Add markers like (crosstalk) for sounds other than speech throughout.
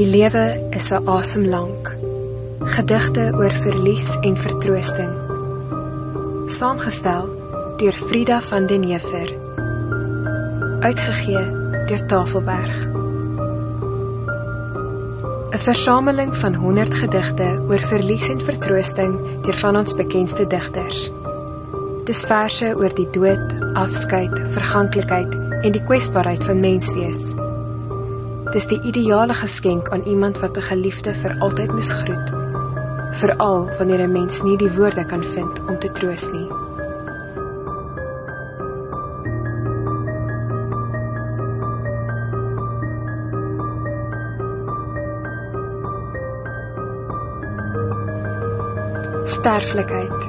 Die lewe is 'n asem lank. Gedigte oor verlies en vertroosting. Saamgestel deur Frida van den Heever. Uitgegee deur Tafelberg. 'n Versameling van 100 gedigte oor verlies en vertroosting deur van ons bekendste digters. Dis verse oor die dood, afskeid, verganklikheid en die kwesbaarheid van menswees. Dis die ideale geskenk aan iemand wat 'n geliefde vir altyd misgroet. Veral wanneer 'n mens nie die woorde kan vind om te troos nie. Sterflikheid.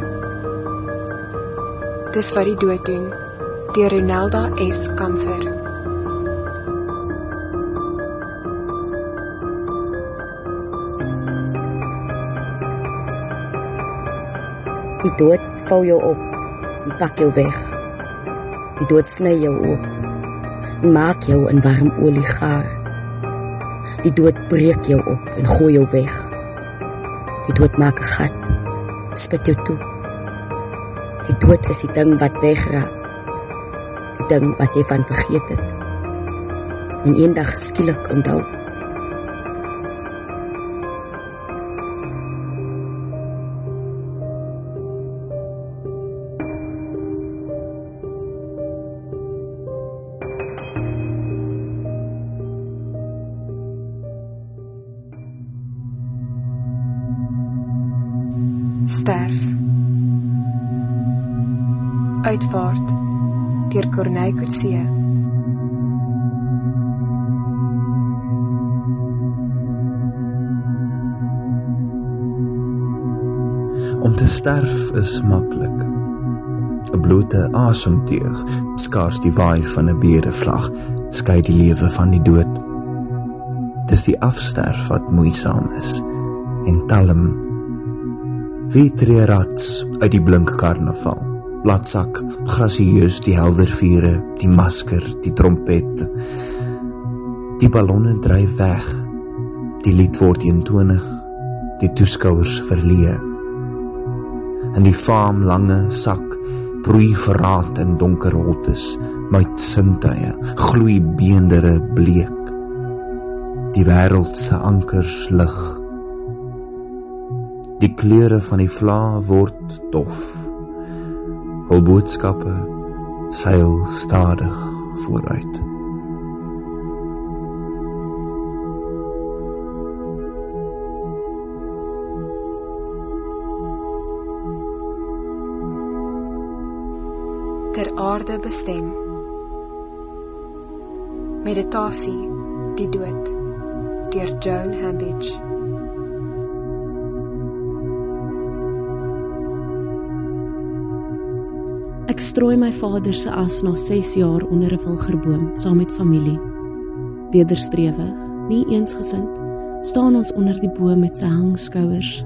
Dis wat die dood doen. Deur Ronelda S. Kamfer. Dood vou jou op en pak jou weg. Die dood sny jou oop en maak jou in warm olie gaar. Die dood breek jou op en gooi jou weg. Die dood maak 'n gat, spit jou toe. Die dood is die ding wat wegraak. Die ding wat jy van vergeet het. En eendag skielik onthou. Sterf. Uitvaart deur Corneille Coetzee. Om te sterf is maklik. 'n Blote asemteug, skaars die waai van 'n beerdevlag, skei die lewe van die dood. Dis die afsterf wat moeisaam is en talm wie tree rats uit die blink karnaval. Bladsak, grasieus die helder vure, die masker, die trompet. Die ballonne dryf weg. Die lied word eentonig. Die toeskouers verleë. In die faam lange sak broei verraad in donker holtes, met sintuie, gloei beendere bleek. Die wêreld se ankers lig. Die kleure van die vla word dof. Hul boodskappe seil stadig vooruit. ter aarde bestem. Meditasie Die dood deur Joan Hambidge. Strooi my vader se as na 6 jaar onder 'n wilgerboom saam met familie. Wederstrewig, nie eensgesind, staan ons onder die boom met sy hangskouers.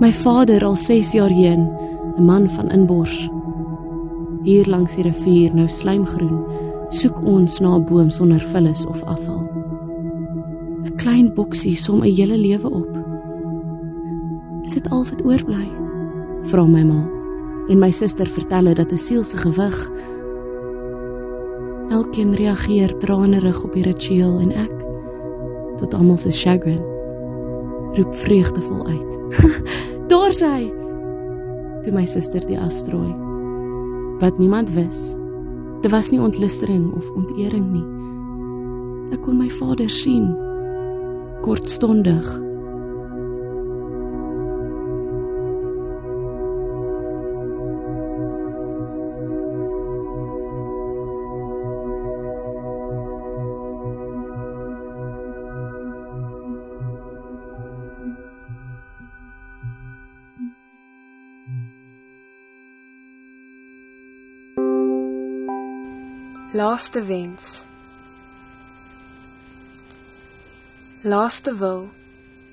My vader al 6 jaar heen, 'n man van inbors. Hier langs die rivier nou slijmgroen, soek ons na 'n boom sonder vullis of afval. 'n Klein boksie som 'n hele lewe op. Is dit al wat oorbly? Vra my ma en my suster vertel het dat 'n siel se gewig elkeen reageer tranerig op die ritueel en ek tot almal se chagrin roep vreugdevol uit. (laughs) Daar sy toe my suster die as strooi wat niemand wis. Dit was nie ontlustering of ontering nie. Ek kon my vader sien kortstondig Laaste wens. Laaste wil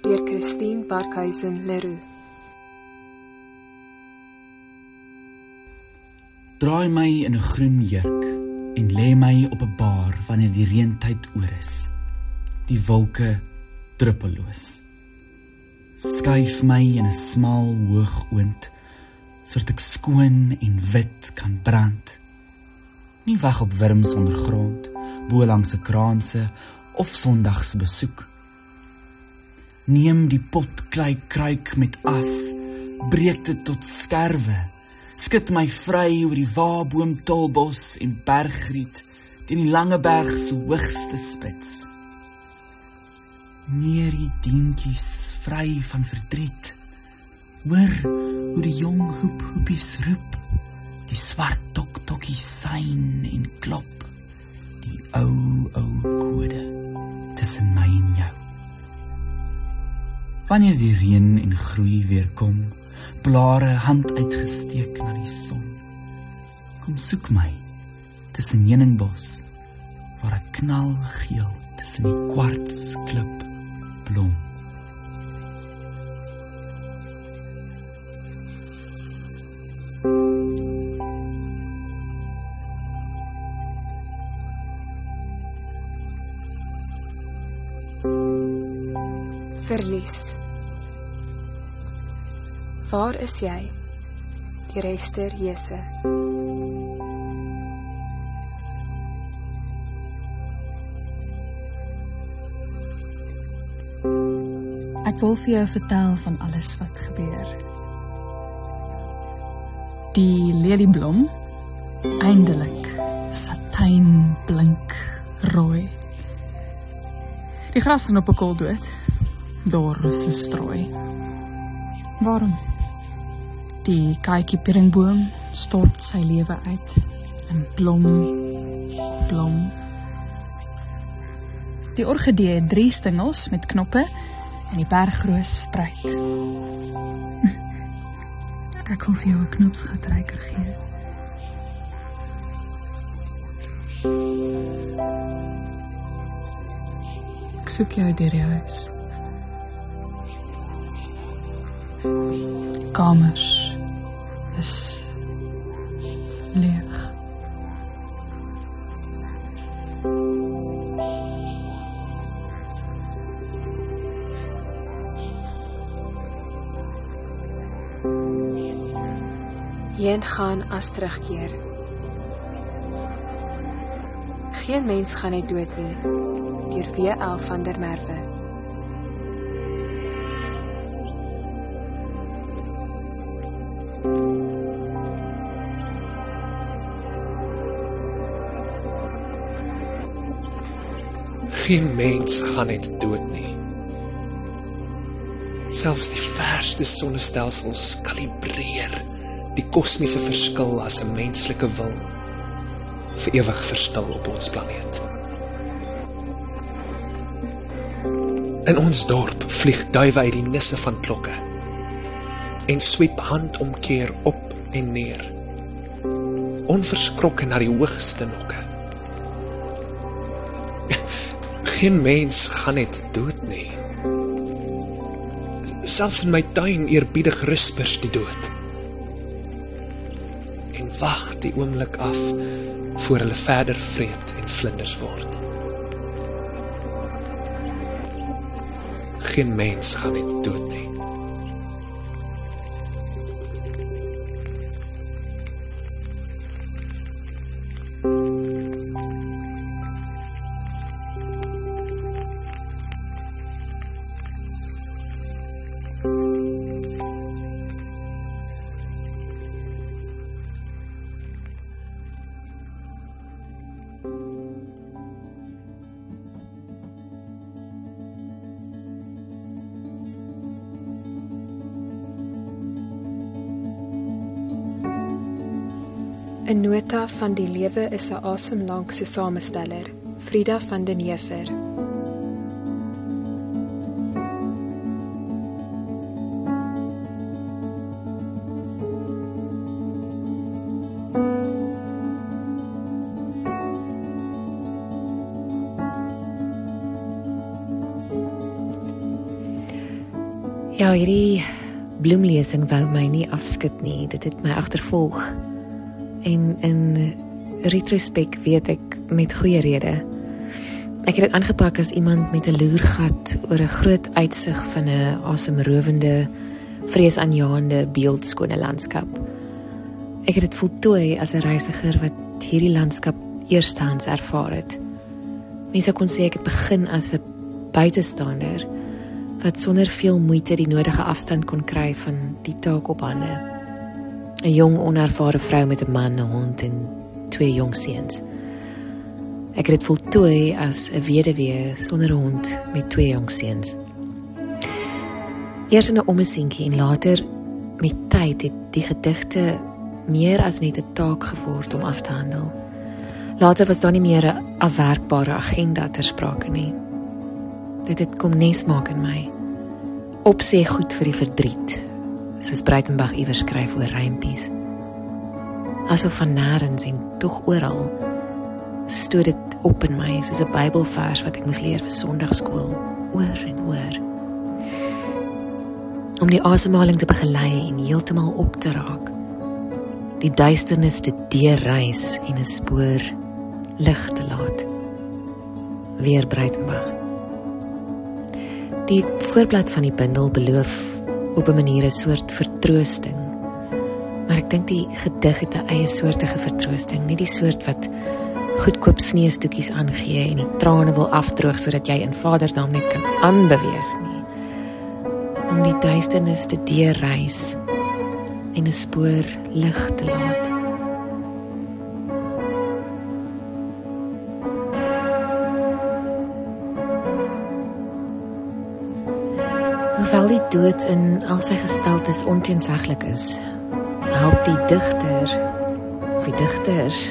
deur Christine Barkhuizen Leroux. Draai my in 'n groen jurk en lê my op 'n baar wanneer die reentyd oor is. Die wolke druppeloos. Skuif my in 'n smal hoogoond sodat ek skoon en wit kan brand. Nie wag op wurms ondergrond, bo langs se kraanse of sondags besoek. Neem die pot klei kruik met as, breek dit tot skerwe. Skud my vry oor die waarboom tolbos en bergriet teen die lange berg se hoogste spits. Neer die dientjies vry van verdriet. Hoor hoe die jong hoep hoepies roep. Die swart tok tokkie sein en klop. Die ou ou kode tussen my en jou. Wanneer die reën en groei weer kom, blare hand uitgesteek na die son. Kom soek my tussen heuningbos waar ek knalgeel tussen die kwarts klip blom. Verlies. Waar is jy? Die Rester Jesse. Ek wil vir jou vertel van alles wat gebeur. Die lelieblom eindelik satijn blink. Die gras gaan op 'n kol dood. Dor so strooi. Waarom? Die kykie piringboom stort sy lewe uit en blom blom. Die orgidee het drie stingels met knoppe en die bergroos spruit. (laughs) Ek vir jou 'n knopsgatryker gee. Soek jou deur die huis. Kamers is leeg. Heen gaan as terugkeer. Geen mens gaan net dood nie. Deur W.L. van der Merwe. Geen mens gaan net dood nie. Selfs die verste sonnestelsels kalibreer die kosmiese verskil as 'n menslike wil vir ewig verstil op ons planeet. In ons dorp vlieg duwe uit die nisse van klokke en swiep handomkeer op en neer. Onverskrokke na die hoogste nokke. (laughs) Geen mens gaan net dood nie. Selfs in my tuin eerbiedig ruspers die dood. En wag die oomblik af voor hulle verder vreet en vlinders word. Geen mens gaan net dood nie. In nota van die lewe is 'n asemlank se samesteller, Frida van den Heever. Ja, hierdie bloemlesing wou my nie afskud nie. Dit het my agtervolg. En in retrospek weet ek met goeie rede. Ek het dit aangepak as iemand met 'n loergat oor 'n groot uitsig van 'n asemrowende, vreesaanjaende beeldskone landskap. Ek het dit voltooi as 'n reisiger wat hierdie landskap eerstehands ervaar het. Mense kon sê ek het begin as 'n buitestander wat sonder veel moeite die nodige afstand kon kry van die taak op hande. 'n Jong onervare vrou met 'n man, 'n hond en twee jong seuns. Ek het dit voltooi as 'n weduwee sonder 'n hond met twee jong seuns. Eers in 'n ommesientjie en later met tyd het die gedigte meer as net 'n taak geword om af te handel. Later was daar nie meer 'n afwerkbare agenda ter sprake nie. Dit het kom nes maak in my. Opsê goed vir die verdriet. Soos Breitenberg iewers skryf oor rympies. Asof van nêrens en tog oral stoot dit op in my soos 'n Bybelvers wat ek moes leer vir Sondagskool oor en oor. Om die asemhaling te begelei en heeltemal op te raak. Die duisternis te deurreis en 'n spoor lig te laat. Weer Breitenberg. Die voorblad van die bundel beloof op 'n manier 'n soort vertroosting. Maar ek dink die gedig het 'n eie soortige vertroosting, nie die soort wat goedkoop sneeustoetjies aangee en die trane wil afdroog sodat jy in Vader se naam net kan aanbeweeg nie. Om die duisternis te deurreis en 'n spoor lig te laat. Hoewel die dood in al sy gestaltes onteenseglik is, help die digter of die digters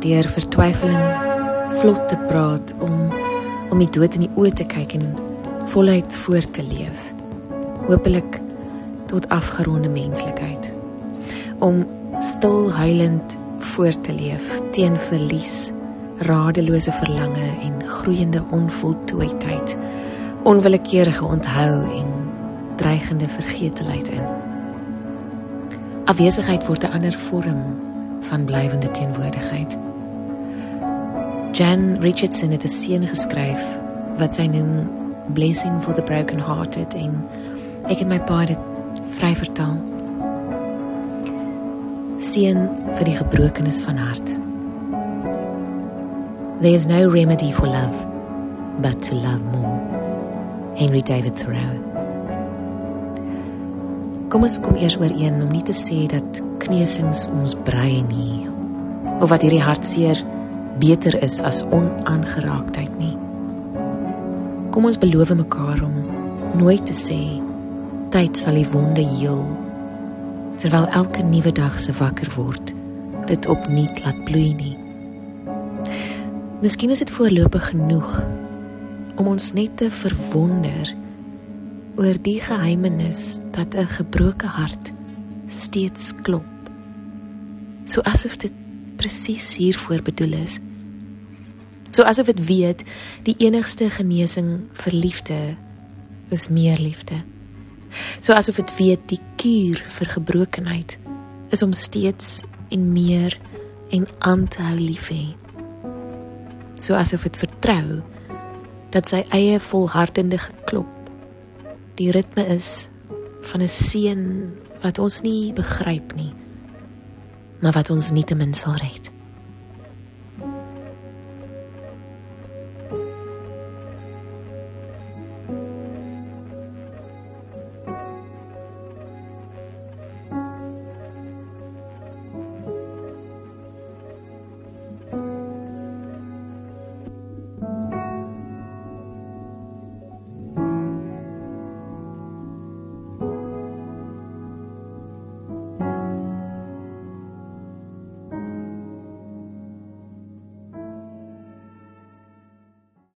deur vertwyfeling vlot te praat om om die dood in die oë te kyk en voluit voort te leef. Hoopelik tot afgeronde menslikheid. Om stil huilend voort te leef teen verlies, radelose verlange en groeiende onvoltooidheid onwillekeurige onthou en dreigende vergetelheid in. Afwesigheid word 'n ander vorm van blywende teenwoordigheid. Jan Richardson het 'n seën geskryf wat sy noem Blessing for the Broken Hearted en ek het my pa dit vry vertaal. Seën vir die gebrokenes van hart. There is no remedy for love but to love more. Henry David Thoreau. Kom ons kom eers ooreen om nie te sê dat kneusings ons brei nie of wat hierdie hartseer beter is as onaangeraaktheid nie. Kom ons beloof mekaar om nooit te sê tyd sal die wonde heel terwyl elke nuwe dag se wakker word dit opnuut laat bloei nie. Miskien is dit voorlopig genoeg om ons net te verwonder oor die geheimenis dat 'n gebroke hart steeds klop. So asof dit presies hiervoor bedoel is. So asof dit weet die enigste genesing vir liefde is meer liefde. So asof dit weet die kuur vir gebrokenheid is om steeds en meer en aan te hou lief hê. So asof dit vertrou dat sy eie volhardende geklop die ritme is van 'n seën wat ons nie begryp nie maar wat ons nietemin sal red